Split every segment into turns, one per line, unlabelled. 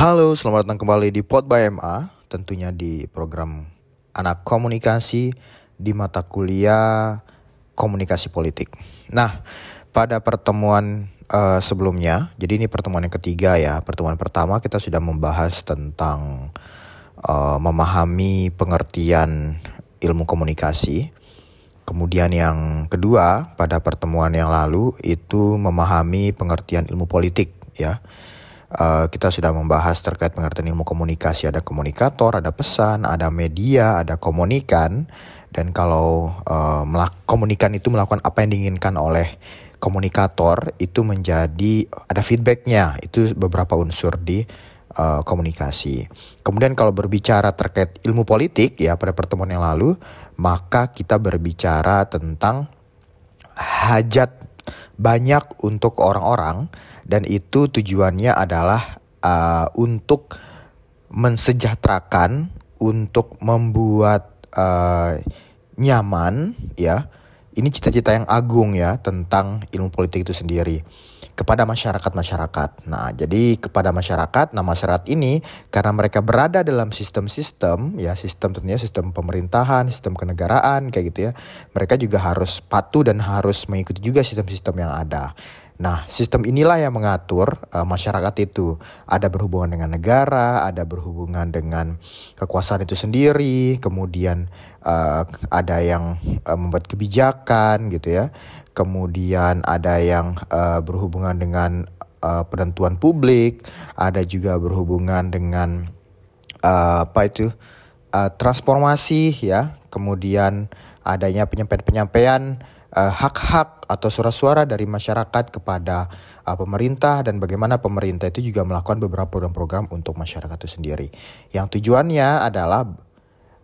Halo, selamat datang kembali di Pod by MA, tentunya di program anak komunikasi di mata kuliah komunikasi politik. Nah, pada pertemuan uh, sebelumnya, jadi ini pertemuan yang ketiga ya. Pertemuan pertama kita sudah membahas tentang uh, memahami pengertian ilmu komunikasi. Kemudian yang kedua pada pertemuan yang lalu itu memahami pengertian ilmu politik ya uh, kita sudah membahas terkait pengertian ilmu komunikasi. Ada komunikator, ada pesan, ada media, ada komunikan. Dan kalau uh, komunikan itu melakukan apa yang diinginkan oleh komunikator itu menjadi ada feedbacknya. Itu beberapa unsur di uh, komunikasi. Kemudian kalau berbicara terkait ilmu politik ya pada pertemuan yang lalu, maka kita berbicara tentang hajat banyak untuk orang-orang dan itu tujuannya adalah uh, untuk mensejahterakan, untuk membuat uh, nyaman, ya. Ini cita-cita yang agung ya tentang ilmu politik itu sendiri kepada masyarakat-masyarakat. Nah, jadi kepada masyarakat, nah masyarakat ini karena mereka berada dalam sistem-sistem, ya sistem tentunya sistem pemerintahan, sistem kenegaraan kayak gitu ya. Mereka juga harus patuh dan harus mengikuti juga sistem-sistem yang ada. Nah, sistem inilah yang mengatur uh, masyarakat itu. Ada berhubungan dengan negara, ada berhubungan dengan kekuasaan itu sendiri, kemudian uh, ada yang uh, membuat kebijakan gitu ya. Kemudian ada yang uh, berhubungan dengan uh, penentuan publik, ada juga berhubungan dengan uh, apa itu? Uh, transformasi ya. Kemudian adanya penyampaian-penyampaian hak-hak atau suara-suara dari masyarakat kepada uh, pemerintah dan bagaimana pemerintah itu juga melakukan beberapa program-program untuk masyarakat itu sendiri. Yang tujuannya adalah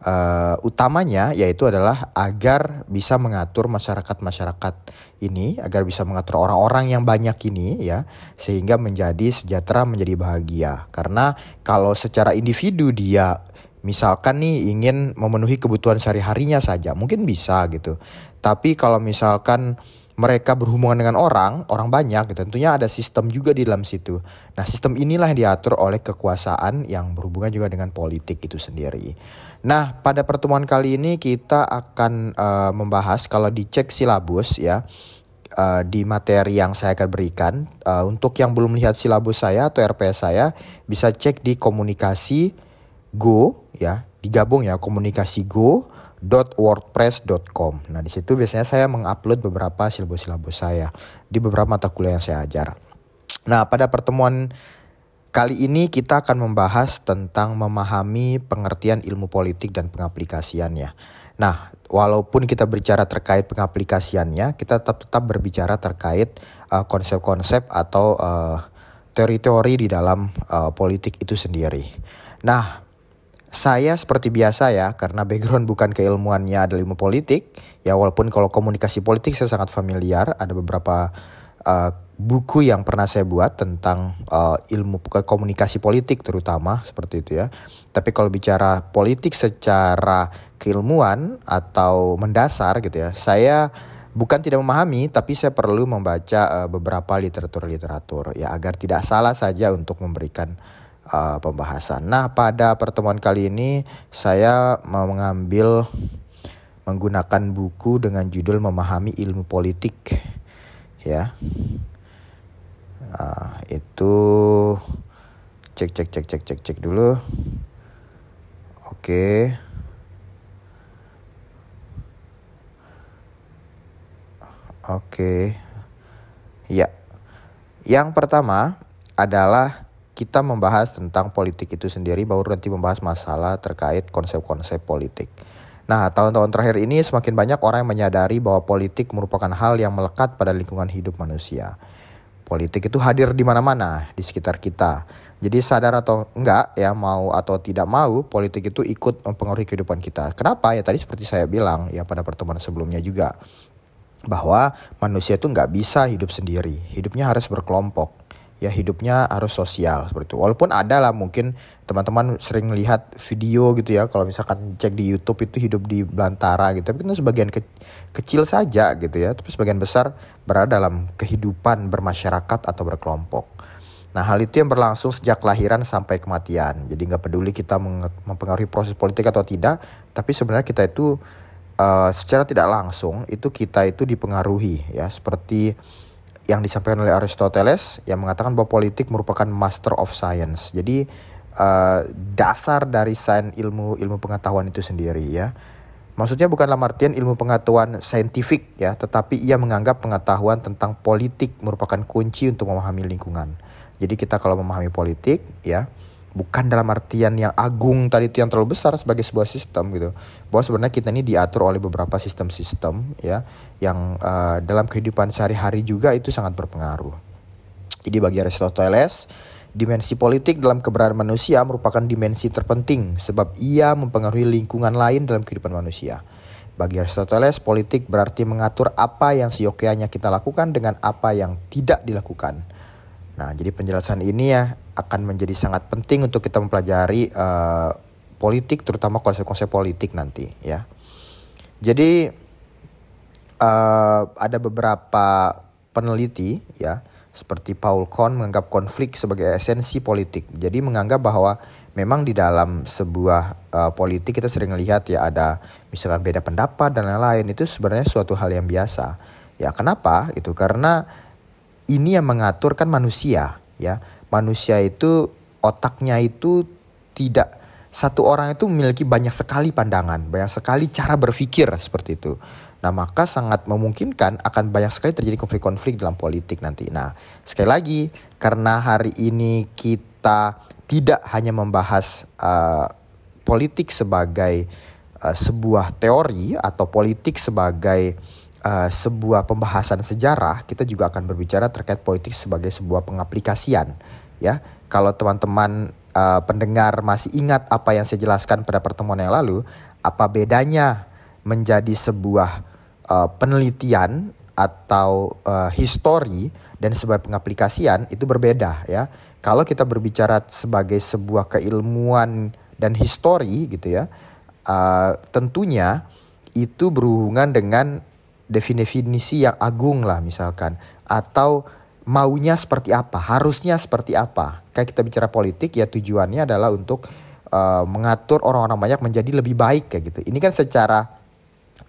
uh, utamanya yaitu adalah agar bisa mengatur masyarakat-masyarakat ini, agar bisa mengatur orang-orang yang banyak ini ya, sehingga menjadi sejahtera, menjadi bahagia. Karena kalau secara individu dia misalkan nih ingin memenuhi kebutuhan sehari-harinya saja, mungkin bisa gitu. Tapi kalau misalkan mereka berhubungan dengan orang, orang banyak gitu. Tentunya ada sistem juga di dalam situ. Nah, sistem inilah yang diatur oleh kekuasaan yang berhubungan juga dengan politik itu sendiri. Nah, pada pertemuan kali ini kita akan uh, membahas kalau dicek silabus ya uh, di materi yang saya akan berikan. Uh, untuk yang belum melihat silabus saya atau RPS saya bisa cek di komunikasi go ya digabung ya komunikasi go wordpress.com. Nah, di situ biasanya saya mengupload beberapa silabus-silabus saya di beberapa mata kuliah yang saya ajar. Nah, pada pertemuan kali ini kita akan membahas tentang memahami pengertian ilmu politik dan pengaplikasiannya. Nah, walaupun kita berbicara terkait pengaplikasiannya, kita tetap tetap berbicara terkait uh, konsep-konsep uh, atau uh, teori-teori di dalam uh, politik itu sendiri. Nah, saya seperti biasa ya, karena background bukan keilmuannya adalah ilmu politik, ya walaupun kalau komunikasi politik saya sangat familiar, ada beberapa uh, buku yang pernah saya buat tentang uh, ilmu komunikasi politik terutama seperti itu ya. Tapi kalau bicara politik secara keilmuan atau mendasar gitu ya, saya bukan tidak memahami, tapi saya perlu membaca uh, beberapa literatur-literatur. Ya agar tidak salah saja untuk memberikan uh, pembahasan. Nah, pada pertemuan kali ini saya mengambil menggunakan buku dengan judul Memahami Ilmu Politik. Ya. Uh, itu cek cek cek cek cek cek dulu. Oke. Oke. Ya. Yang pertama adalah kita membahas tentang politik itu sendiri baru nanti membahas masalah terkait konsep-konsep politik. Nah, tahun-tahun terakhir ini semakin banyak orang yang menyadari bahwa politik merupakan hal yang melekat pada lingkungan hidup manusia. Politik itu hadir di mana-mana di sekitar kita. Jadi sadar atau enggak ya mau atau tidak mau politik itu ikut mempengaruhi kehidupan kita. Kenapa? Ya tadi seperti saya bilang ya pada pertemuan sebelumnya juga bahwa manusia itu nggak bisa hidup sendiri. Hidupnya harus berkelompok ya hidupnya harus sosial seperti itu. Walaupun ada lah mungkin teman-teman sering lihat video gitu ya kalau misalkan cek di YouTube itu hidup di belantara gitu. Tapi itu sebagian ke kecil saja gitu ya. Tapi sebagian besar berada dalam kehidupan bermasyarakat atau berkelompok. Nah hal itu yang berlangsung sejak kelahiran sampai kematian. Jadi nggak peduli kita mempengaruhi proses politik atau tidak, tapi sebenarnya kita itu uh, secara tidak langsung itu kita itu dipengaruhi ya seperti yang disampaikan oleh Aristoteles yang mengatakan bahwa politik merupakan master of science. Jadi uh, dasar dari sains ilmu ilmu pengetahuan itu sendiri ya. Maksudnya bukan dalam artian ilmu pengetahuan saintifik ya, tetapi ia menganggap pengetahuan tentang politik merupakan kunci untuk memahami lingkungan. Jadi kita kalau memahami politik ya bukan dalam artian yang agung tadi itu yang terlalu besar sebagai sebuah sistem gitu. Bahwa sebenarnya kita ini diatur oleh beberapa sistem-sistem ya yang uh, dalam kehidupan sehari-hari juga itu sangat berpengaruh. Jadi bagi Aristoteles, dimensi politik dalam keberadaan manusia merupakan dimensi terpenting sebab ia mempengaruhi lingkungan lain dalam kehidupan manusia. Bagi Aristoteles, politik berarti mengatur apa yang seyogyanya kita lakukan dengan apa yang tidak dilakukan Nah, jadi penjelasan ini ya akan menjadi sangat penting untuk kita mempelajari uh, politik, terutama konsep-konsep politik nanti ya. Jadi uh, ada beberapa peneliti ya, seperti Paul Kohn menganggap konflik sebagai esensi politik. Jadi menganggap bahwa memang di dalam sebuah uh, politik kita sering lihat ya ada misalkan beda pendapat dan lain-lain itu sebenarnya suatu hal yang biasa. Ya kenapa? Itu karena ini yang mengatur kan manusia ya. Manusia itu otaknya itu tidak satu orang itu memiliki banyak sekali pandangan, banyak sekali cara berpikir seperti itu. Nah, maka sangat memungkinkan akan banyak sekali terjadi konflik-konflik dalam politik nanti. Nah, sekali lagi karena hari ini kita tidak hanya membahas uh, politik sebagai uh, sebuah teori atau politik sebagai uh, sebuah pembahasan sejarah, kita juga akan berbicara terkait politik sebagai sebuah pengaplikasian. Ya, kalau teman-teman uh, pendengar masih ingat apa yang saya jelaskan pada pertemuan yang lalu, apa bedanya menjadi sebuah uh, penelitian atau uh, histori dan sebagai pengaplikasian itu berbeda ya. Kalau kita berbicara sebagai sebuah keilmuan dan histori gitu ya, uh, tentunya itu berhubungan dengan definisi yang agung lah misalkan atau maunya seperti apa, harusnya seperti apa. Kayak kita bicara politik ya tujuannya adalah untuk uh, mengatur orang-orang banyak menjadi lebih baik kayak gitu. Ini kan secara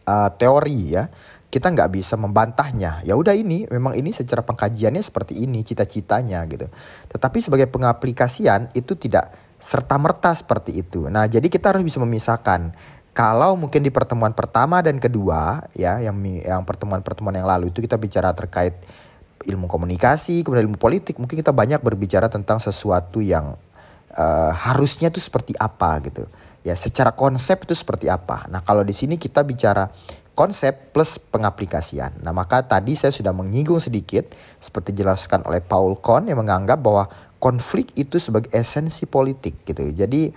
uh, teori ya. Kita nggak bisa membantahnya. Ya udah ini memang ini secara pengkajiannya seperti ini cita-citanya gitu. Tetapi sebagai pengaplikasian itu tidak serta merta seperti itu. Nah, jadi kita harus bisa memisahkan kalau mungkin di pertemuan pertama dan kedua ya yang yang pertemuan-pertemuan yang lalu itu kita bicara terkait ilmu komunikasi kemudian ilmu politik mungkin kita banyak berbicara tentang sesuatu yang uh, harusnya itu seperti apa gitu. Ya secara konsep itu seperti apa. Nah kalau di sini kita bicara konsep plus pengaplikasian. Nah maka tadi saya sudah menyinggung sedikit seperti dijelaskan oleh Paul Kohn yang menganggap bahwa konflik itu sebagai esensi politik gitu. Jadi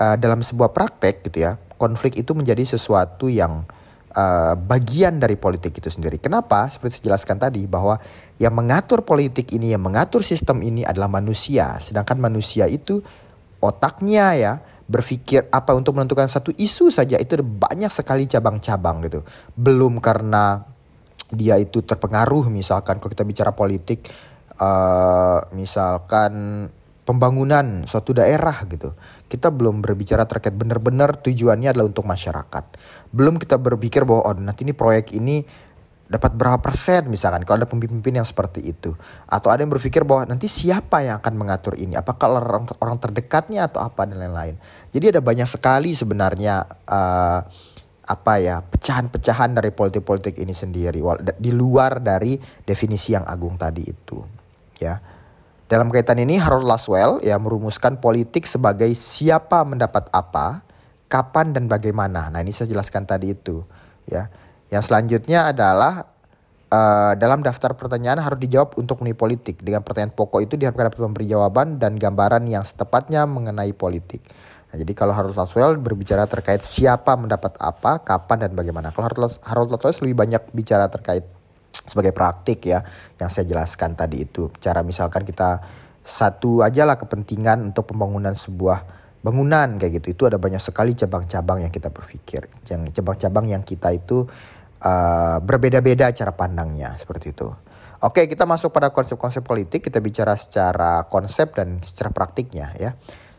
uh, dalam sebuah praktek gitu ya konflik itu menjadi sesuatu yang uh, bagian dari politik itu sendiri. Kenapa? Seperti saya jelaskan tadi bahwa yang mengatur politik ini, yang mengatur sistem ini adalah manusia. Sedangkan manusia itu otaknya ya berpikir apa untuk menentukan satu isu saja itu banyak sekali cabang-cabang gitu. Belum karena dia itu terpengaruh misalkan kalau kita bicara politik uh, misalkan pembangunan suatu daerah gitu. Kita belum berbicara terkait benar-benar tujuannya adalah untuk masyarakat. Belum kita berpikir bahwa oh nanti ini proyek ini dapat berapa persen misalkan kalau ada pemimpin yang seperti itu. Atau ada yang berpikir bahwa nanti siapa yang akan mengatur ini? Apakah orang orang terdekatnya atau apa? dan lain-lain. Jadi ada banyak sekali sebenarnya uh, apa ya pecahan-pecahan dari politik-politik ini sendiri di luar dari definisi yang agung tadi itu ya dalam kaitan ini Harold Laswell ya merumuskan politik sebagai siapa mendapat apa, kapan dan bagaimana. Nah, ini saya jelaskan tadi itu ya. Yang selanjutnya adalah uh, dalam daftar pertanyaan harus dijawab untuk mengenai politik. Dengan pertanyaan pokok itu diharapkan dapat memberi jawaban dan gambaran yang setepatnya mengenai politik. Nah, jadi kalau Harold Laswell berbicara terkait siapa mendapat apa, kapan dan bagaimana. Kalau Harold Laswell lebih banyak bicara terkait sebagai praktik ya yang saya jelaskan tadi itu cara misalkan kita satu aja lah kepentingan untuk pembangunan sebuah bangunan kayak gitu itu ada banyak sekali cabang-cabang yang kita berpikir yang cabang-cabang yang kita itu uh, berbeda-beda cara pandangnya seperti itu Oke, kita masuk pada konsep-konsep politik. Kita bicara secara konsep dan secara praktiknya ya.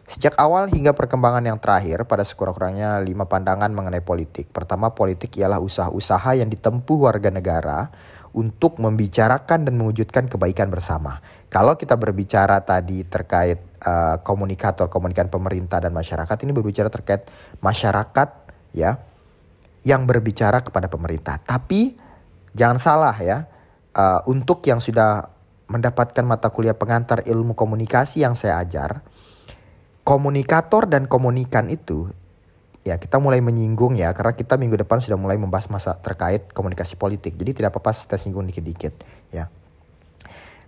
Sejak awal hingga perkembangan yang terakhir, pada sekurang-kurangnya lima pandangan mengenai politik. Pertama, politik ialah usaha-usaha yang ditempuh warga negara untuk membicarakan dan mewujudkan kebaikan bersama. Kalau kita berbicara tadi terkait uh, komunikator, komunikan pemerintah dan masyarakat, ini berbicara terkait masyarakat ya yang berbicara kepada pemerintah. Tapi jangan salah ya, uh, untuk yang sudah mendapatkan mata kuliah pengantar ilmu komunikasi yang saya ajar, komunikator dan komunikan itu ya kita mulai menyinggung ya karena kita minggu depan sudah mulai membahas masa terkait komunikasi politik. Jadi tidak apa-apa kita singgung dikit-dikit ya.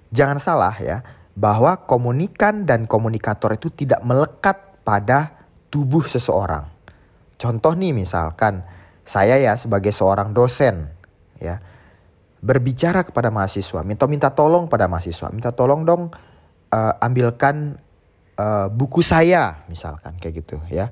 Jangan salah ya bahwa komunikan dan komunikator itu tidak melekat pada tubuh seseorang. Contoh nih misalkan saya ya sebagai seorang dosen ya berbicara kepada mahasiswa, minta minta tolong pada mahasiswa, minta tolong dong uh, ambilkan uh, buku saya misalkan kayak gitu ya.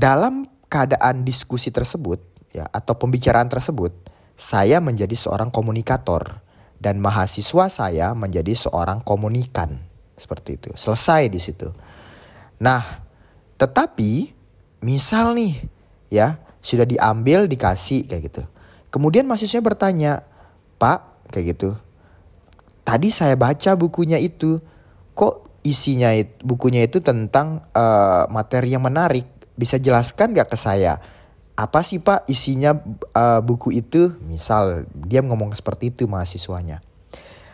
Dalam keadaan diskusi tersebut ya atau pembicaraan tersebut, saya menjadi seorang komunikator dan mahasiswa saya menjadi seorang komunikan seperti itu. Selesai di situ. Nah, tetapi misal nih ya sudah diambil dikasih kayak gitu. Kemudian mahasiswa bertanya, "Pak, kayak gitu. Tadi saya baca bukunya itu, kok isinya bukunya itu tentang uh, materi yang menarik. Bisa jelaskan gak ke saya? Apa sih pak isinya uh, buku itu? Misal dia ngomong seperti itu mahasiswanya.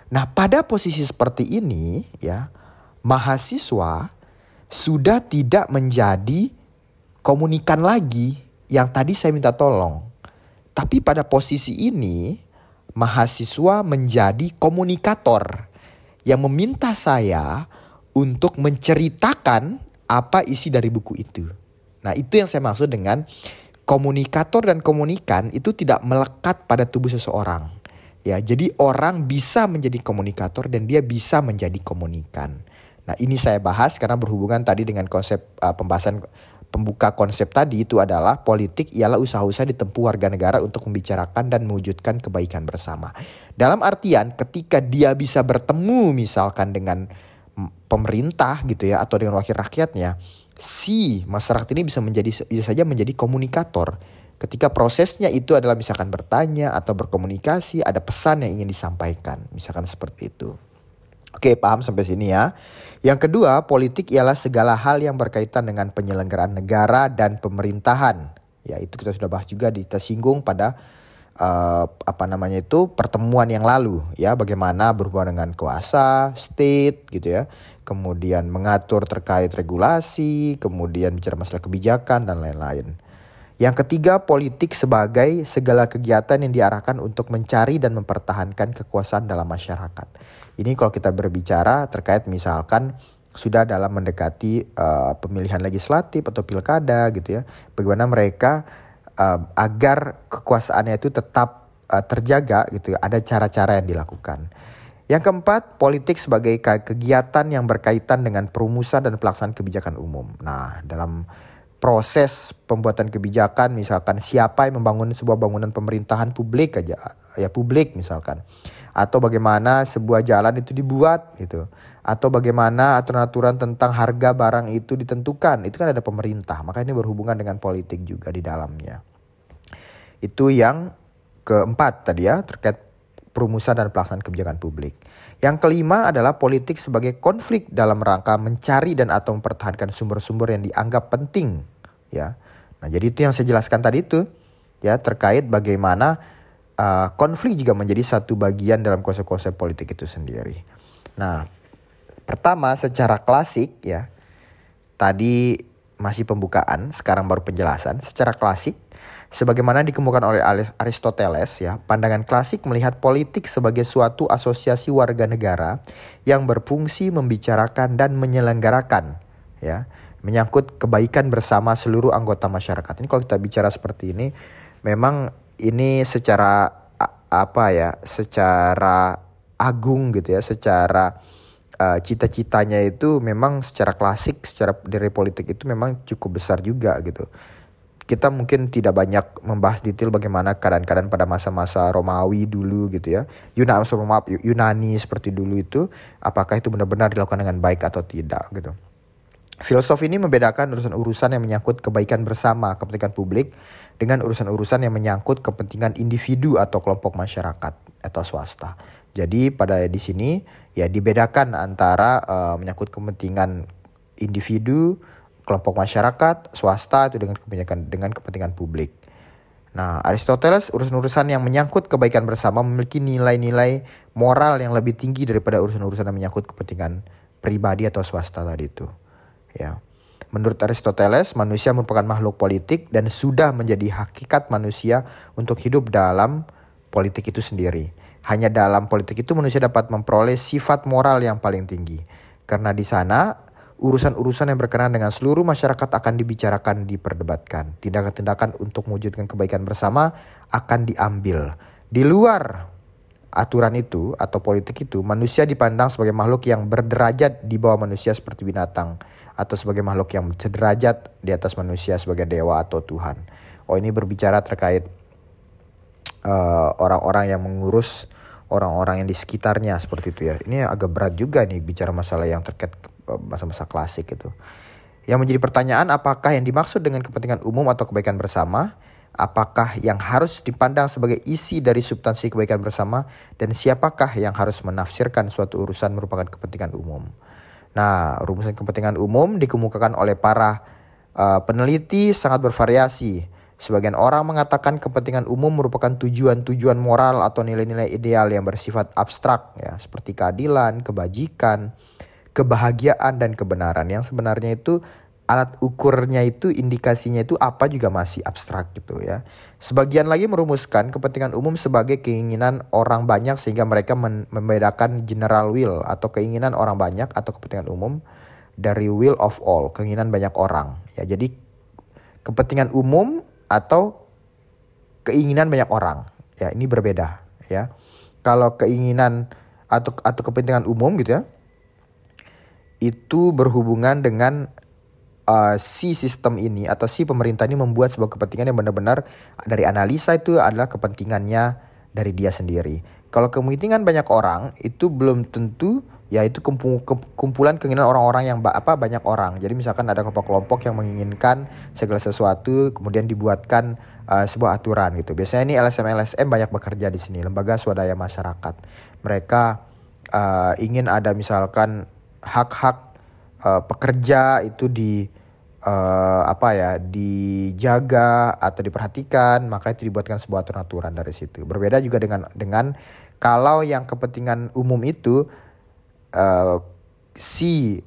Nah pada posisi seperti ini ya mahasiswa sudah tidak menjadi komunikan lagi yang tadi saya minta tolong. Tapi pada posisi ini mahasiswa menjadi komunikator yang meminta saya untuk menceritakan apa isi dari buku itu. Nah, itu yang saya maksud dengan komunikator dan komunikan itu tidak melekat pada tubuh seseorang. Ya, jadi orang bisa menjadi komunikator dan dia bisa menjadi komunikan. Nah, ini saya bahas karena berhubungan tadi dengan konsep uh, pembahasan pembuka konsep tadi itu adalah politik ialah usaha-usaha ditempuh warga negara untuk membicarakan dan mewujudkan kebaikan bersama. Dalam artian ketika dia bisa bertemu misalkan dengan pemerintah gitu ya atau dengan wakil rakyatnya, si masyarakat ini bisa menjadi bisa saja menjadi komunikator. Ketika prosesnya itu adalah misalkan bertanya atau berkomunikasi, ada pesan yang ingin disampaikan, misalkan seperti itu. Oke, paham sampai sini ya. Yang kedua, politik ialah segala hal yang berkaitan dengan penyelenggaraan negara dan pemerintahan. Ya, itu kita sudah bahas juga di tersinggung pada uh, apa namanya itu pertemuan yang lalu ya. Bagaimana berhubungan dengan kuasa state gitu ya. Kemudian mengatur terkait regulasi kemudian bicara masalah kebijakan dan lain-lain. Yang ketiga politik sebagai segala kegiatan yang diarahkan untuk mencari dan mempertahankan kekuasaan dalam masyarakat. Ini kalau kita berbicara terkait misalkan sudah dalam mendekati uh, pemilihan legislatif atau pilkada gitu ya. Bagaimana mereka uh, agar kekuasaannya itu tetap uh, terjaga gitu. Ada cara-cara yang dilakukan. Yang keempat, politik sebagai kegiatan yang berkaitan dengan perumusan dan pelaksanaan kebijakan umum. Nah, dalam proses pembuatan kebijakan misalkan siapa yang membangun sebuah bangunan pemerintahan publik aja ya publik misalkan atau bagaimana sebuah jalan itu dibuat gitu atau bagaimana aturan-aturan tentang harga barang itu ditentukan. Itu kan ada pemerintah maka ini berhubungan dengan politik juga di dalamnya. Itu yang keempat tadi ya terkait perumusan dan pelaksanaan kebijakan publik. Yang kelima adalah politik sebagai konflik dalam rangka mencari dan atau mempertahankan sumber-sumber yang dianggap penting ya. Nah jadi itu yang saya jelaskan tadi itu ya terkait bagaimana uh, konflik juga menjadi satu bagian dalam konsep-konsep politik itu sendiri. Nah, pertama secara klasik ya, tadi masih pembukaan, sekarang baru penjelasan. Secara klasik, sebagaimana dikemukakan oleh Aristoteles ya, pandangan klasik melihat politik sebagai suatu asosiasi warga negara yang berfungsi membicarakan dan menyelenggarakan ya, menyangkut kebaikan bersama seluruh anggota masyarakat. Ini kalau kita bicara seperti ini, memang ini secara apa ya secara agung gitu ya secara uh, cita-citanya itu memang secara klasik secara dari politik itu memang cukup besar juga gitu kita mungkin tidak banyak membahas detail bagaimana keadaan-keadaan pada masa-masa Romawi dulu gitu ya. Yunani maaf Yunani seperti dulu itu apakah itu benar-benar dilakukan dengan baik atau tidak gitu. Filosof ini membedakan urusan-urusan yang menyangkut kebaikan bersama, kepentingan publik dengan urusan-urusan yang menyangkut kepentingan individu atau kelompok masyarakat atau swasta. Jadi pada di sini ya dibedakan antara uh, menyangkut kepentingan individu kelompok masyarakat, swasta itu dengan kepentingan dengan kepentingan publik. Nah, Aristoteles urusan-urusan yang menyangkut kebaikan bersama memiliki nilai-nilai moral yang lebih tinggi daripada urusan-urusan yang menyangkut kepentingan pribadi atau swasta tadi itu. Ya. Menurut Aristoteles, manusia merupakan makhluk politik dan sudah menjadi hakikat manusia untuk hidup dalam politik itu sendiri. Hanya dalam politik itu manusia dapat memperoleh sifat moral yang paling tinggi. Karena di sana urusan-urusan yang berkenaan dengan seluruh masyarakat akan dibicarakan, diperdebatkan. Tindakan-tindakan untuk mewujudkan kebaikan bersama akan diambil. Di luar aturan itu atau politik itu, manusia dipandang sebagai makhluk yang berderajat di bawah manusia seperti binatang atau sebagai makhluk yang sederajat di atas manusia sebagai dewa atau Tuhan. Oh ini berbicara terkait eh, orang-orang uh, yang mengurus orang-orang yang di sekitarnya seperti itu ya. Ini agak berat juga nih bicara masalah yang terkait masa-masa klasik itu. Yang menjadi pertanyaan apakah yang dimaksud dengan kepentingan umum atau kebaikan bersama? Apakah yang harus dipandang sebagai isi dari substansi kebaikan bersama dan siapakah yang harus menafsirkan suatu urusan merupakan kepentingan umum? Nah, rumusan kepentingan umum dikemukakan oleh para uh, peneliti sangat bervariasi. Sebagian orang mengatakan kepentingan umum merupakan tujuan-tujuan moral atau nilai-nilai ideal yang bersifat abstrak ya, seperti keadilan, kebajikan, kebahagiaan dan kebenaran yang sebenarnya itu alat ukurnya itu indikasinya itu apa juga masih abstrak gitu ya. Sebagian lagi merumuskan kepentingan umum sebagai keinginan orang banyak sehingga mereka membedakan general will atau keinginan orang banyak atau kepentingan umum dari will of all, keinginan banyak orang. Ya, jadi kepentingan umum atau keinginan banyak orang. Ya, ini berbeda ya. Kalau keinginan atau atau kepentingan umum gitu ya itu berhubungan dengan uh, si sistem ini atau si pemerintah ini membuat sebuah kepentingan yang benar-benar dari analisa itu adalah kepentingannya dari dia sendiri. Kalau kepentingan banyak orang itu belum tentu ya itu kumpulan keinginan orang-orang yang apa banyak orang. Jadi misalkan ada kelompok-kelompok yang menginginkan segala sesuatu kemudian dibuatkan uh, sebuah aturan gitu. Biasanya ini LSM LSM banyak bekerja di sini, lembaga swadaya masyarakat. Mereka uh, ingin ada misalkan hak-hak uh, pekerja itu di uh, apa ya dijaga atau diperhatikan maka itu dibuatkan sebuah aturan-aturan dari situ berbeda juga dengan dengan kalau yang kepentingan umum itu uh, si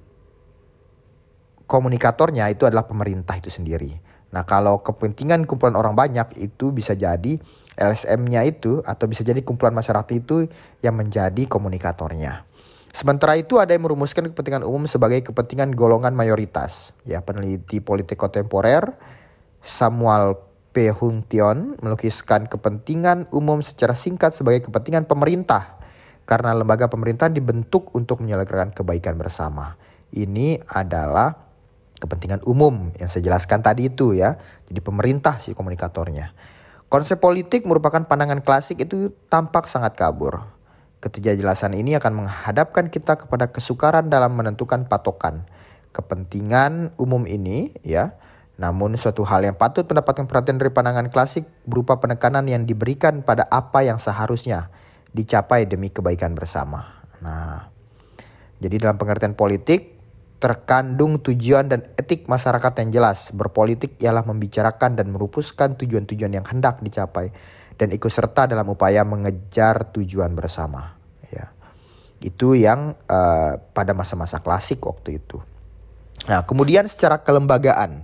komunikatornya itu adalah pemerintah itu sendiri. Nah, kalau kepentingan kumpulan orang banyak itu bisa jadi LSM-nya itu atau bisa jadi kumpulan masyarakat itu yang menjadi komunikatornya. Sementara itu ada yang merumuskan kepentingan umum sebagai kepentingan golongan mayoritas. Ya, peneliti politik kontemporer Samuel P. Huntion melukiskan kepentingan umum secara singkat sebagai kepentingan pemerintah karena lembaga pemerintah dibentuk untuk menyelenggarakan kebaikan bersama. Ini adalah kepentingan umum yang saya jelaskan tadi itu ya. Jadi pemerintah si komunikatornya. Konsep politik merupakan pandangan klasik itu tampak sangat kabur. Ketidakjelasan ini akan menghadapkan kita kepada kesukaran dalam menentukan patokan. Kepentingan umum ini ya, namun suatu hal yang patut mendapatkan perhatian dari pandangan klasik berupa penekanan yang diberikan pada apa yang seharusnya dicapai demi kebaikan bersama. Nah, jadi dalam pengertian politik terkandung tujuan dan etik masyarakat yang jelas. Berpolitik ialah membicarakan dan merupuskan tujuan-tujuan yang hendak dicapai dan ikut serta dalam upaya mengejar tujuan bersama. Ya, itu yang uh, pada masa-masa klasik waktu itu. Nah, kemudian secara kelembagaan,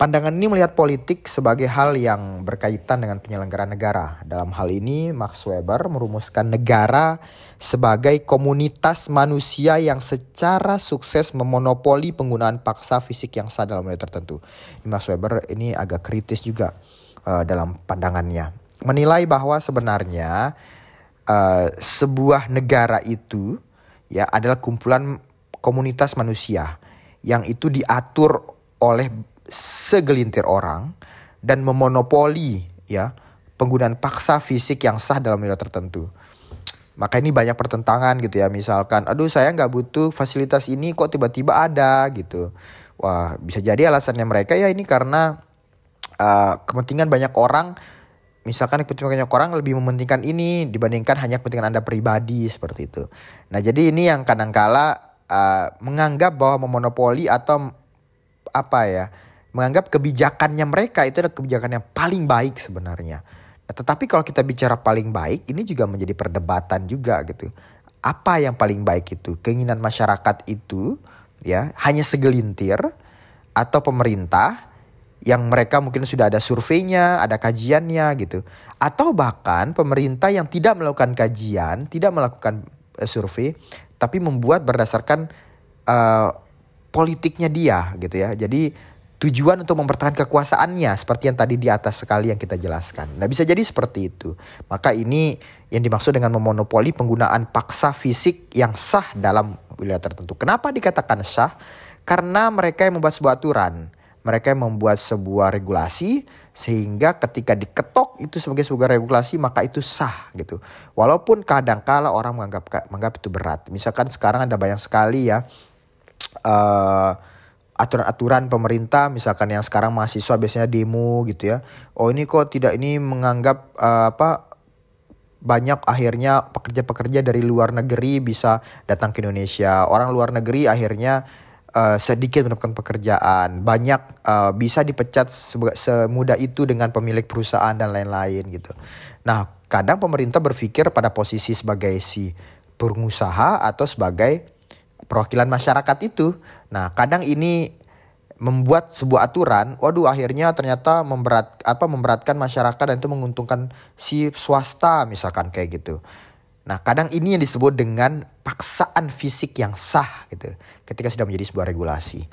pandangan ini melihat politik sebagai hal yang berkaitan dengan penyelenggaraan negara. Dalam hal ini, Max Weber merumuskan negara sebagai komunitas manusia yang secara sukses memonopoli penggunaan paksa fisik yang sah dalam wilayah tertentu. Max Weber ini agak kritis juga uh, dalam pandangannya. Menilai bahwa sebenarnya uh, sebuah negara itu ya adalah kumpulan komunitas manusia yang itu diatur oleh segelintir orang dan memonopoli ya penggunaan paksa fisik yang sah dalam wilayah tertentu. Maka ini banyak pertentangan gitu ya. Misalkan, aduh saya nggak butuh fasilitas ini kok tiba-tiba ada gitu. Wah bisa jadi alasannya mereka ya ini karena uh, kepentingan banyak orang. Misalkan kepentingan banyak orang lebih mementingkan ini dibandingkan hanya kepentingan anda pribadi seperti itu. Nah jadi ini yang kadangkala uh, menganggap bahwa memonopoli atau apa ya menganggap kebijakannya mereka itu adalah kebijakan yang paling baik sebenarnya. Nah, tetapi kalau kita bicara paling baik, ini juga menjadi perdebatan juga gitu. Apa yang paling baik itu? Keinginan masyarakat itu ya hanya segelintir atau pemerintah yang mereka mungkin sudah ada surveinya, ada kajiannya gitu. Atau bahkan pemerintah yang tidak melakukan kajian, tidak melakukan uh, survei, tapi membuat berdasarkan uh, politiknya dia gitu ya. Jadi tujuan untuk mempertahankan kekuasaannya seperti yang tadi di atas sekali yang kita jelaskan. Nah, bisa jadi seperti itu. Maka ini yang dimaksud dengan memonopoli penggunaan paksa fisik yang sah dalam wilayah tertentu. Kenapa dikatakan sah? Karena mereka yang membuat sebuah aturan, mereka membuat sebuah regulasi sehingga ketika diketok itu sebagai sebuah regulasi maka itu sah gitu. Walaupun kadang-kala orang menganggap menganggap itu berat. Misalkan sekarang ada banyak sekali ya uh, aturan-aturan pemerintah misalkan yang sekarang mahasiswa biasanya demo gitu ya oh ini kok tidak ini menganggap uh, apa banyak akhirnya pekerja-pekerja dari luar negeri bisa datang ke Indonesia orang luar negeri akhirnya uh, sedikit mendapatkan pekerjaan banyak uh, bisa dipecat semudah itu dengan pemilik perusahaan dan lain-lain gitu nah kadang pemerintah berpikir pada posisi sebagai si pengusaha atau sebagai perwakilan masyarakat itu. Nah, kadang ini membuat sebuah aturan, waduh akhirnya ternyata memberat apa memberatkan masyarakat dan itu menguntungkan si swasta misalkan kayak gitu. Nah, kadang ini yang disebut dengan paksaan fisik yang sah gitu ketika sudah menjadi sebuah regulasi.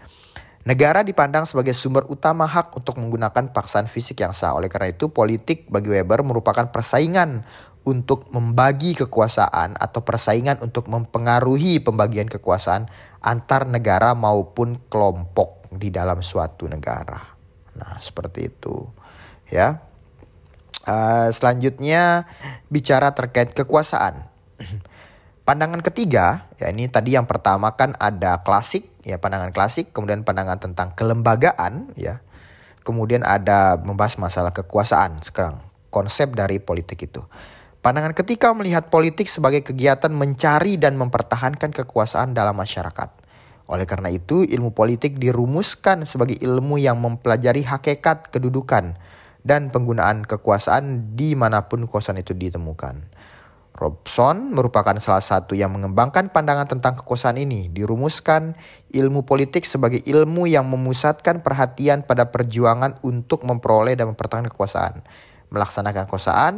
Negara dipandang sebagai sumber utama hak untuk menggunakan paksaan fisik yang sah. Oleh karena itu, politik bagi Weber merupakan persaingan untuk membagi kekuasaan atau persaingan untuk mempengaruhi pembagian kekuasaan antar negara maupun kelompok di dalam suatu negara. Nah, seperti itu. Ya. Uh, selanjutnya bicara terkait kekuasaan. Pandangan ketiga, ya ini tadi yang pertama kan ada klasik, ya pandangan klasik, kemudian pandangan tentang kelembagaan, ya. Kemudian ada membahas masalah kekuasaan sekarang, konsep dari politik itu. Pandangan ketika melihat politik sebagai kegiatan mencari dan mempertahankan kekuasaan dalam masyarakat. Oleh karena itu, ilmu politik dirumuskan sebagai ilmu yang mempelajari hakikat kedudukan dan penggunaan kekuasaan di mana pun kekuasaan itu ditemukan. Robson merupakan salah satu yang mengembangkan pandangan tentang kekuasaan ini. Dirumuskan ilmu politik sebagai ilmu yang memusatkan perhatian pada perjuangan untuk memperoleh dan mempertahankan kekuasaan. Melaksanakan kekuasaan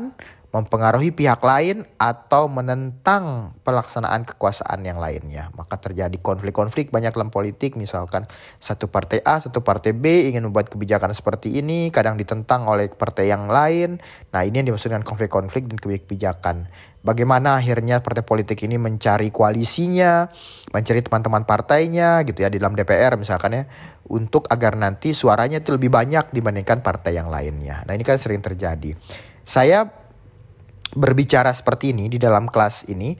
mempengaruhi pihak lain atau menentang pelaksanaan kekuasaan yang lainnya. Maka terjadi konflik-konflik banyak dalam politik, misalkan satu partai A, satu partai B ingin membuat kebijakan seperti ini, kadang ditentang oleh partai yang lain. Nah ini yang dimaksud dengan konflik-konflik dan kebijakan. Bagaimana akhirnya partai politik ini mencari koalisinya, mencari teman-teman partainya gitu ya di dalam DPR misalkan ya, untuk agar nanti suaranya itu lebih banyak dibandingkan partai yang lainnya. Nah ini kan sering terjadi. Saya berbicara seperti ini di dalam kelas ini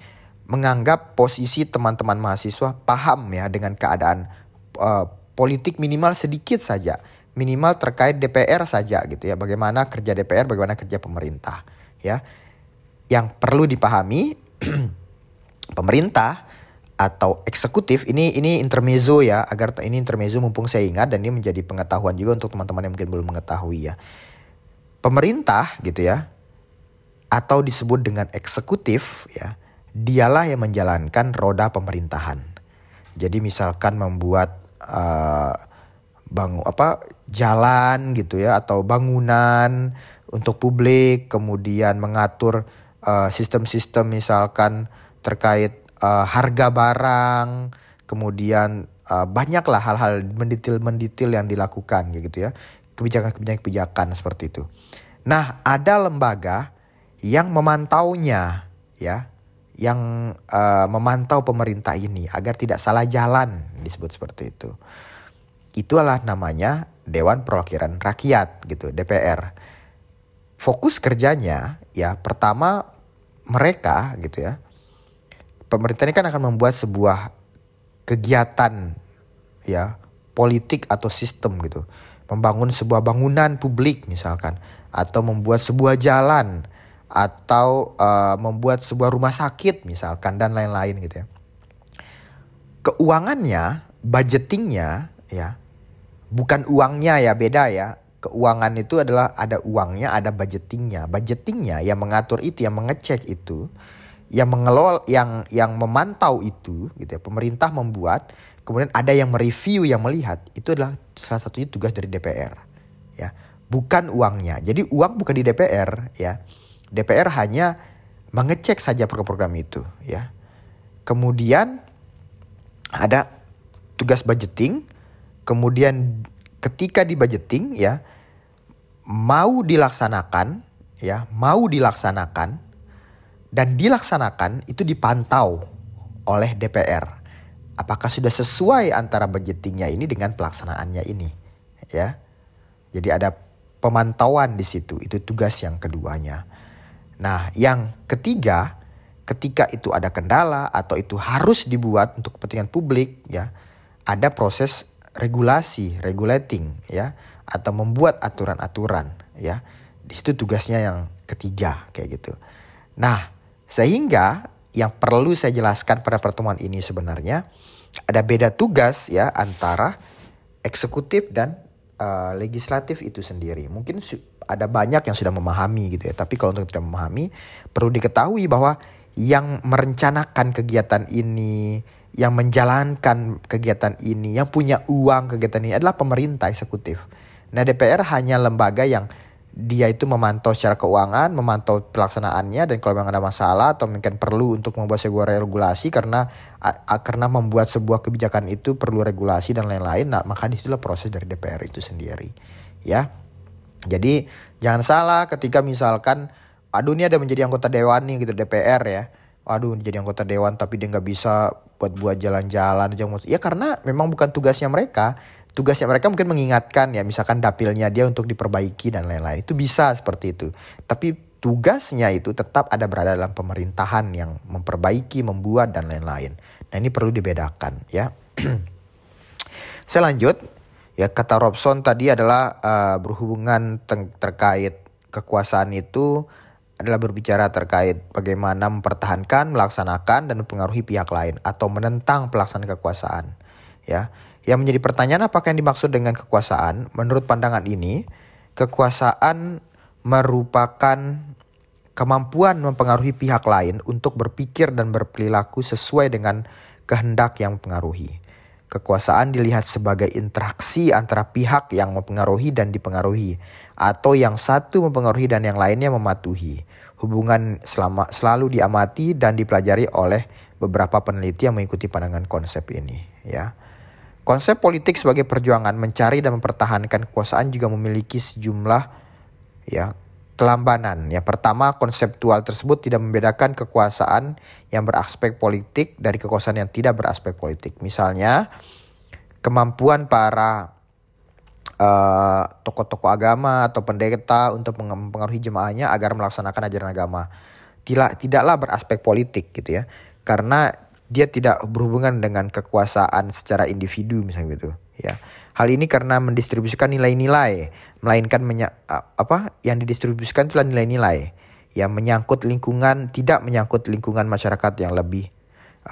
menganggap posisi teman-teman mahasiswa paham ya dengan keadaan uh, politik minimal sedikit saja minimal terkait DPR saja gitu ya bagaimana kerja DPR bagaimana kerja pemerintah ya. Yang perlu dipahami pemerintah atau eksekutif ini ini intermezzo ya agar ini intermezzo mumpung saya ingat dan ini menjadi pengetahuan juga untuk teman-teman yang mungkin belum mengetahui ya. Pemerintah gitu ya atau disebut dengan eksekutif ya, dialah yang menjalankan roda pemerintahan. Jadi misalkan membuat uh, bang apa jalan gitu ya atau bangunan untuk publik, kemudian mengatur uh, sistem-sistem misalkan terkait uh, harga barang, kemudian uh, banyaklah hal-hal menditil-menditil yang dilakukan gitu ya. Kebijakan-kebijakan seperti itu. Nah, ada lembaga yang memantaunya ya yang uh, memantau pemerintah ini agar tidak salah jalan disebut seperti itu itu adalah namanya Dewan Perwakilan Rakyat gitu, DPR. Fokus kerjanya ya pertama mereka gitu ya. Pemerintah ini kan akan membuat sebuah kegiatan ya politik atau sistem gitu. Membangun sebuah bangunan publik misalkan atau membuat sebuah jalan atau uh, membuat sebuah rumah sakit misalkan dan lain-lain gitu ya. Keuangannya, budgetingnya ya bukan uangnya ya beda ya. Keuangan itu adalah ada uangnya, ada budgetingnya. Budgetingnya yang mengatur itu, yang mengecek itu, yang mengelola, yang yang memantau itu, gitu ya. Pemerintah membuat, kemudian ada yang mereview, yang melihat. Itu adalah salah satunya tugas dari DPR, ya. Bukan uangnya. Jadi uang bukan di DPR, ya. DPR hanya mengecek saja program-program itu, ya. Kemudian ada tugas budgeting, kemudian ketika di budgeting ya mau dilaksanakan ya mau dilaksanakan dan dilaksanakan itu dipantau oleh DPR. Apakah sudah sesuai antara budgetingnya ini dengan pelaksanaannya ini ya? Jadi ada pemantauan di situ itu tugas yang keduanya nah yang ketiga ketika itu ada kendala atau itu harus dibuat untuk kepentingan publik ya ada proses regulasi, regulating ya atau membuat aturan-aturan ya. Di situ tugasnya yang ketiga kayak gitu. Nah, sehingga yang perlu saya jelaskan pada pertemuan ini sebenarnya ada beda tugas ya antara eksekutif dan uh, legislatif itu sendiri. Mungkin ada banyak yang sudah memahami gitu ya, tapi kalau untuk tidak memahami perlu diketahui bahwa yang merencanakan kegiatan ini yang menjalankan kegiatan ini, yang punya uang kegiatan ini adalah pemerintah eksekutif. Nah DPR hanya lembaga yang dia itu memantau secara keuangan, memantau pelaksanaannya dan kalau memang ada masalah atau mungkin perlu untuk membuat sebuah regulasi karena a, karena membuat sebuah kebijakan itu perlu regulasi dan lain-lain, nah maka di situlah proses dari DPR itu sendiri, ya. Jadi jangan salah ketika misalkan, aduh ini ada menjadi anggota dewan nih gitu DPR ya, aduh jadi anggota dewan tapi dia nggak bisa buat buat jalan-jalan aja ya karena memang bukan tugasnya mereka tugasnya mereka mungkin mengingatkan ya misalkan dapilnya dia untuk diperbaiki dan lain-lain. Itu bisa seperti itu. Tapi tugasnya itu tetap ada berada dalam pemerintahan yang memperbaiki membuat dan lain-lain. Nah ini perlu dibedakan ya. Saya lanjut. Ya kata Robson tadi adalah uh, berhubungan terkait kekuasaan itu adalah berbicara terkait bagaimana mempertahankan, melaksanakan dan mempengaruhi pihak lain atau menentang pelaksanaan kekuasaan. Ya, yang menjadi pertanyaan apakah yang dimaksud dengan kekuasaan? Menurut pandangan ini, kekuasaan merupakan kemampuan mempengaruhi pihak lain untuk berpikir dan berperilaku sesuai dengan kehendak yang mempengaruhi. Kekuasaan dilihat sebagai interaksi antara pihak yang mempengaruhi dan dipengaruhi, atau yang satu mempengaruhi dan yang lainnya mematuhi. Hubungan selama, selalu diamati dan dipelajari oleh beberapa peneliti yang mengikuti pandangan konsep ini. Ya, konsep politik sebagai perjuangan mencari dan mempertahankan kekuasaan juga memiliki sejumlah ya kelambanan. Yang pertama, konseptual tersebut tidak membedakan kekuasaan yang beraspek politik dari kekuasaan yang tidak beraspek politik. Misalnya, kemampuan para uh, tokoh-tokoh agama atau pendeta untuk mempengaruhi jemaahnya agar melaksanakan ajaran agama. Tidak tidaklah beraspek politik gitu ya. Karena dia tidak berhubungan dengan kekuasaan secara individu misalnya gitu ya. Hal ini karena mendistribusikan nilai-nilai, melainkan menya, apa yang didistribusikan itulah nilai-nilai yang menyangkut lingkungan, tidak menyangkut lingkungan masyarakat yang lebih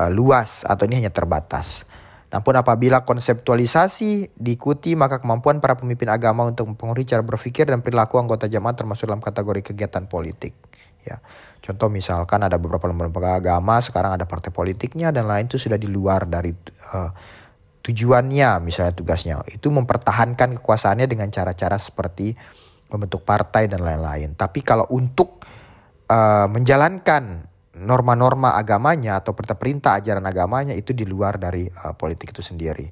uh, luas atau ini hanya terbatas. Namun apabila konseptualisasi diikuti maka kemampuan para pemimpin agama untuk mempengaruhi cara berpikir dan perilaku anggota jemaat termasuk dalam kategori kegiatan politik. Ya, contoh misalkan ada beberapa lembaga agama sekarang ada partai politiknya dan lain itu sudah di luar dari uh, tujuannya misalnya tugasnya itu mempertahankan kekuasaannya dengan cara-cara seperti membentuk partai dan lain-lain. Tapi kalau untuk uh, menjalankan norma-norma agamanya atau perintah ajaran agamanya itu di luar dari uh, politik itu sendiri.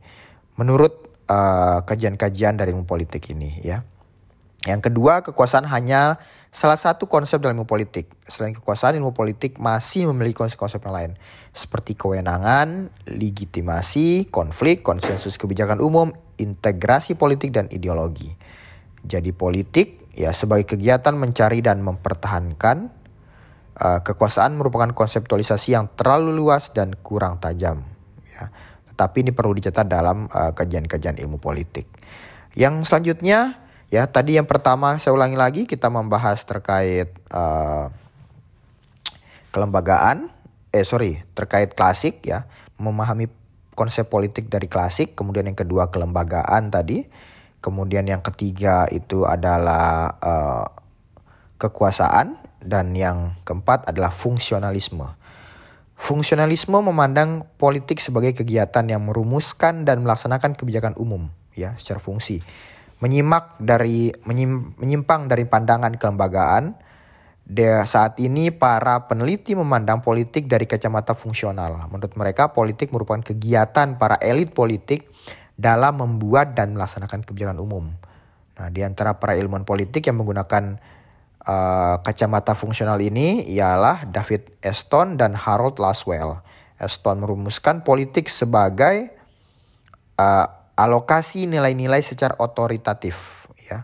Menurut kajian kajian-kajian dari ilmu politik ini ya. Yang kedua, kekuasaan hanya salah satu konsep dalam ilmu politik. Selain kekuasaan, ilmu politik masih memiliki konsep-konsep yang lain. Seperti kewenangan, legitimasi, konflik, konsensus kebijakan umum, integrasi politik dan ideologi. Jadi politik ya sebagai kegiatan mencari dan mempertahankan uh, kekuasaan merupakan konseptualisasi yang terlalu luas dan kurang tajam. Ya. Tetapi ini perlu dicatat dalam uh, kajian-kajian ilmu politik. Yang selanjutnya ya tadi yang pertama saya ulangi lagi kita membahas terkait uh, kelembagaan. Eh sorry terkait klasik ya. Memahami konsep politik dari klasik kemudian yang kedua kelembagaan tadi. Kemudian yang ketiga itu adalah uh, kekuasaan. Dan yang keempat adalah fungsionalisme. Fungsionalisme memandang politik sebagai kegiatan yang merumuskan dan melaksanakan kebijakan umum ya secara fungsi menyimak dari menyim, menyimpang dari pandangan kelembagaan De, saat ini para peneliti memandang politik dari kacamata fungsional. Menurut mereka politik merupakan kegiatan para elit politik dalam membuat dan melaksanakan kebijakan umum. Nah, di antara para ilmuwan politik yang menggunakan uh, kacamata fungsional ini ialah David Eston dan Harold Laswell. Eston merumuskan politik sebagai uh, alokasi nilai-nilai secara otoritatif ya.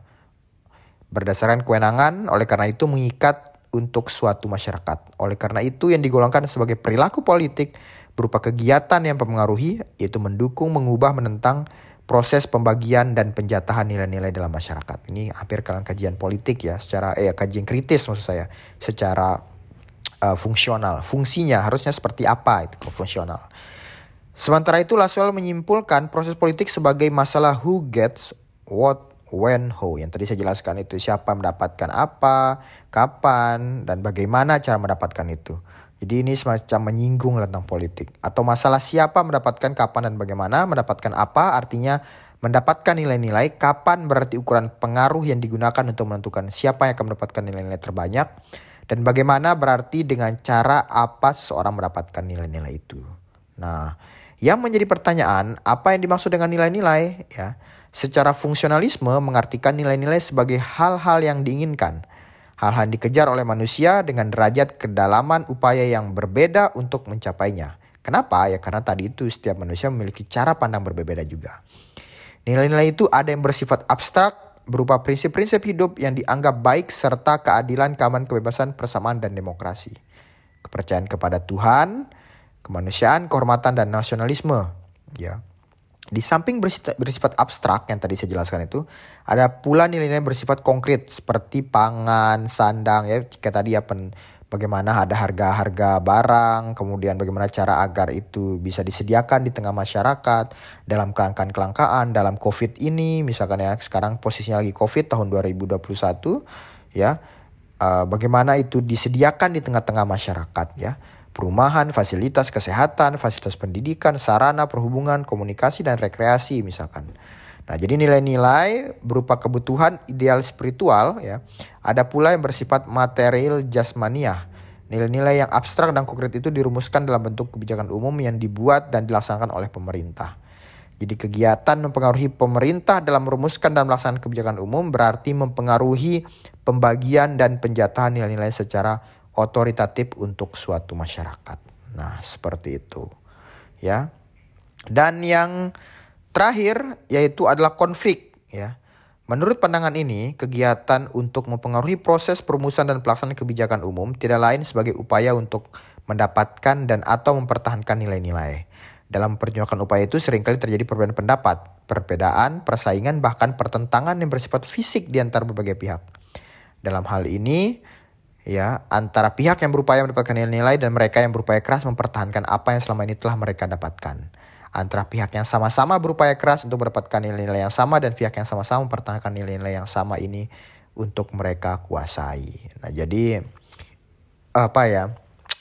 Berdasarkan kewenangan, oleh karena itu mengikat untuk suatu masyarakat. Oleh karena itu yang digolongkan sebagai perilaku politik berupa kegiatan yang mempengaruhi yaitu mendukung, mengubah, menentang proses pembagian dan penjatahan nilai-nilai dalam masyarakat. Ini hampir kalian kajian politik ya, secara eh kajian kritis maksud saya, secara uh, fungsional. Fungsinya harusnya seperti apa itu fungsional. Sementara itu Laswell menyimpulkan proses politik sebagai masalah who gets what when, how. Yang tadi saya jelaskan itu siapa mendapatkan apa, kapan, dan bagaimana cara mendapatkan itu. Jadi ini semacam menyinggung tentang politik. Atau masalah siapa mendapatkan kapan dan bagaimana, mendapatkan apa artinya mendapatkan nilai-nilai, kapan berarti ukuran pengaruh yang digunakan untuk menentukan siapa yang akan mendapatkan nilai-nilai terbanyak, dan bagaimana berarti dengan cara apa seseorang mendapatkan nilai-nilai itu. Nah, yang menjadi pertanyaan, apa yang dimaksud dengan nilai-nilai? Ya, Secara fungsionalisme mengartikan nilai-nilai sebagai hal-hal yang diinginkan. Hal-hal yang dikejar oleh manusia dengan derajat kedalaman upaya yang berbeda untuk mencapainya. Kenapa? Ya karena tadi itu setiap manusia memiliki cara pandang berbeda juga. Nilai-nilai itu ada yang bersifat abstrak berupa prinsip-prinsip hidup yang dianggap baik serta keadilan, keamanan, kebebasan, persamaan, dan demokrasi. Kepercayaan kepada Tuhan, kemanusiaan, kehormatan, dan nasionalisme. Ya, di samping bersifat, abstrak yang tadi saya jelaskan itu, ada pula nilai-nilai bersifat konkret seperti pangan, sandang ya kayak tadi ya pen, bagaimana ada harga-harga barang, kemudian bagaimana cara agar itu bisa disediakan di tengah masyarakat dalam kelangkaan-kelangkaan dalam Covid ini misalkan ya sekarang posisinya lagi Covid tahun 2021 ya. Uh, bagaimana itu disediakan di tengah-tengah masyarakat ya perumahan, fasilitas kesehatan, fasilitas pendidikan, sarana perhubungan, komunikasi dan rekreasi misalkan. Nah, jadi nilai-nilai berupa kebutuhan ideal spiritual ya. Ada pula yang bersifat material jasmaniah. Nilai-nilai yang abstrak dan konkret itu dirumuskan dalam bentuk kebijakan umum yang dibuat dan dilaksanakan oleh pemerintah. Jadi kegiatan mempengaruhi pemerintah dalam merumuskan dan melaksanakan kebijakan umum berarti mempengaruhi pembagian dan penjatahan nilai-nilai secara otoritatif untuk suatu masyarakat. Nah, seperti itu. Ya. Dan yang terakhir yaitu adalah konflik, ya. Menurut pandangan ini, kegiatan untuk mempengaruhi proses perumusan dan pelaksanaan kebijakan umum tidak lain sebagai upaya untuk mendapatkan dan atau mempertahankan nilai-nilai. Dalam perjuangan upaya itu sering kali terjadi perbedaan pendapat, perbedaan, persaingan, bahkan pertentangan yang bersifat fisik di antara berbagai pihak. Dalam hal ini, ya antara pihak yang berupaya mendapatkan nilai-nilai dan mereka yang berupaya keras mempertahankan apa yang selama ini telah mereka dapatkan. Antara pihak yang sama-sama berupaya keras untuk mendapatkan nilai-nilai yang sama dan pihak yang sama-sama mempertahankan nilai-nilai yang sama ini untuk mereka kuasai. Nah, jadi apa ya?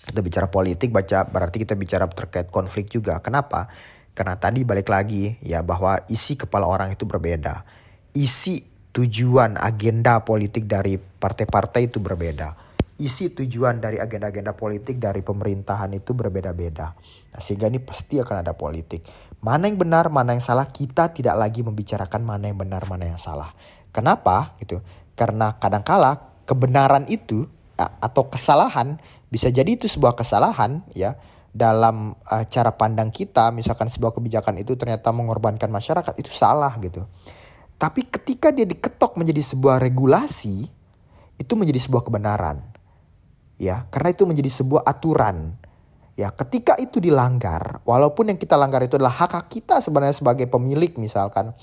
Kita bicara politik baca berarti kita bicara terkait konflik juga. Kenapa? Karena tadi balik lagi ya bahwa isi kepala orang itu berbeda. Isi tujuan agenda politik dari partai-partai itu berbeda isi tujuan dari agenda-agenda politik dari pemerintahan itu berbeda-beda. Nah, sehingga ini pasti akan ada politik. Mana yang benar, mana yang salah, kita tidak lagi membicarakan mana yang benar, mana yang salah. Kenapa? Gitu. Karena kadangkala kebenaran itu atau kesalahan bisa jadi itu sebuah kesalahan ya dalam uh, cara pandang kita misalkan sebuah kebijakan itu ternyata mengorbankan masyarakat itu salah gitu. Tapi ketika dia diketok menjadi sebuah regulasi itu menjadi sebuah kebenaran. Ya, karena itu menjadi sebuah aturan. Ya, ketika itu dilanggar, walaupun yang kita langgar itu adalah hak, -hak kita sebenarnya sebagai pemilik misalkan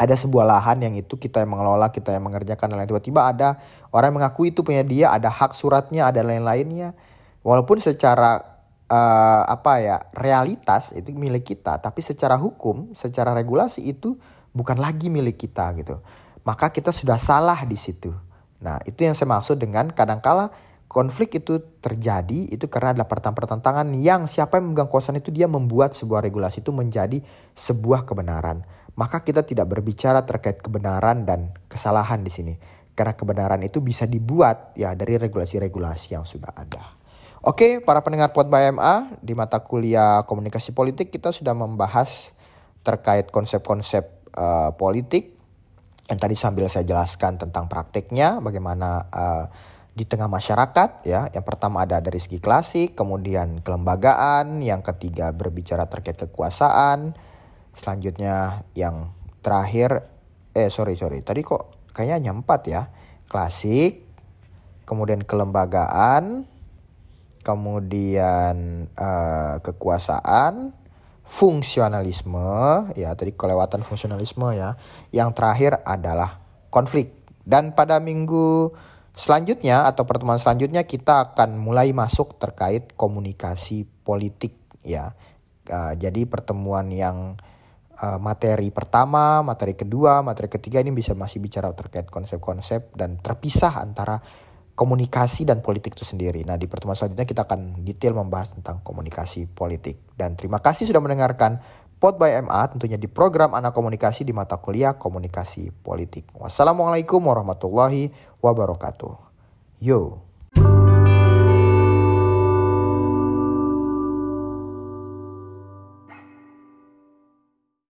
ada sebuah lahan yang itu kita yang mengelola, kita yang mengerjakan dan lain tiba-tiba ada orang yang mengaku itu punya dia, ada hak suratnya, ada lain-lainnya. Walaupun secara uh, apa ya realitas itu milik kita, tapi secara hukum, secara regulasi itu bukan lagi milik kita gitu. Maka kita sudah salah di situ. Nah itu yang saya maksud dengan kadangkala konflik itu terjadi itu karena ada pertentangan yang siapa yang memegang kuasa itu dia membuat sebuah regulasi itu menjadi sebuah kebenaran. Maka kita tidak berbicara terkait kebenaran dan kesalahan di sini. Karena kebenaran itu bisa dibuat ya dari regulasi-regulasi yang sudah ada. Oke, para pendengar Pot BMA di mata kuliah komunikasi politik kita sudah membahas terkait konsep-konsep uh, politik yang tadi sambil saya jelaskan tentang prakteknya bagaimana uh, di tengah masyarakat ya. Yang pertama ada dari segi klasik, kemudian kelembagaan, yang ketiga berbicara terkait kekuasaan, selanjutnya yang terakhir eh sorry sorry tadi kok kayaknya hanya empat ya klasik, kemudian kelembagaan, kemudian uh, kekuasaan, fungsionalisme ya tadi kelewatan fungsionalisme ya. Yang terakhir adalah konflik. Dan pada minggu Selanjutnya atau pertemuan selanjutnya kita akan mulai masuk terkait komunikasi politik ya. Uh, jadi pertemuan yang uh, materi pertama, materi kedua, materi ketiga ini bisa masih bicara terkait konsep-konsep dan terpisah antara komunikasi dan politik itu sendiri. Nah, di pertemuan selanjutnya kita akan detail membahas tentang komunikasi politik. Dan terima kasih sudah mendengarkan Pod by MA tentunya di program anak komunikasi di mata kuliah komunikasi politik. Wassalamualaikum warahmatullahi wabarakatuh. Yo.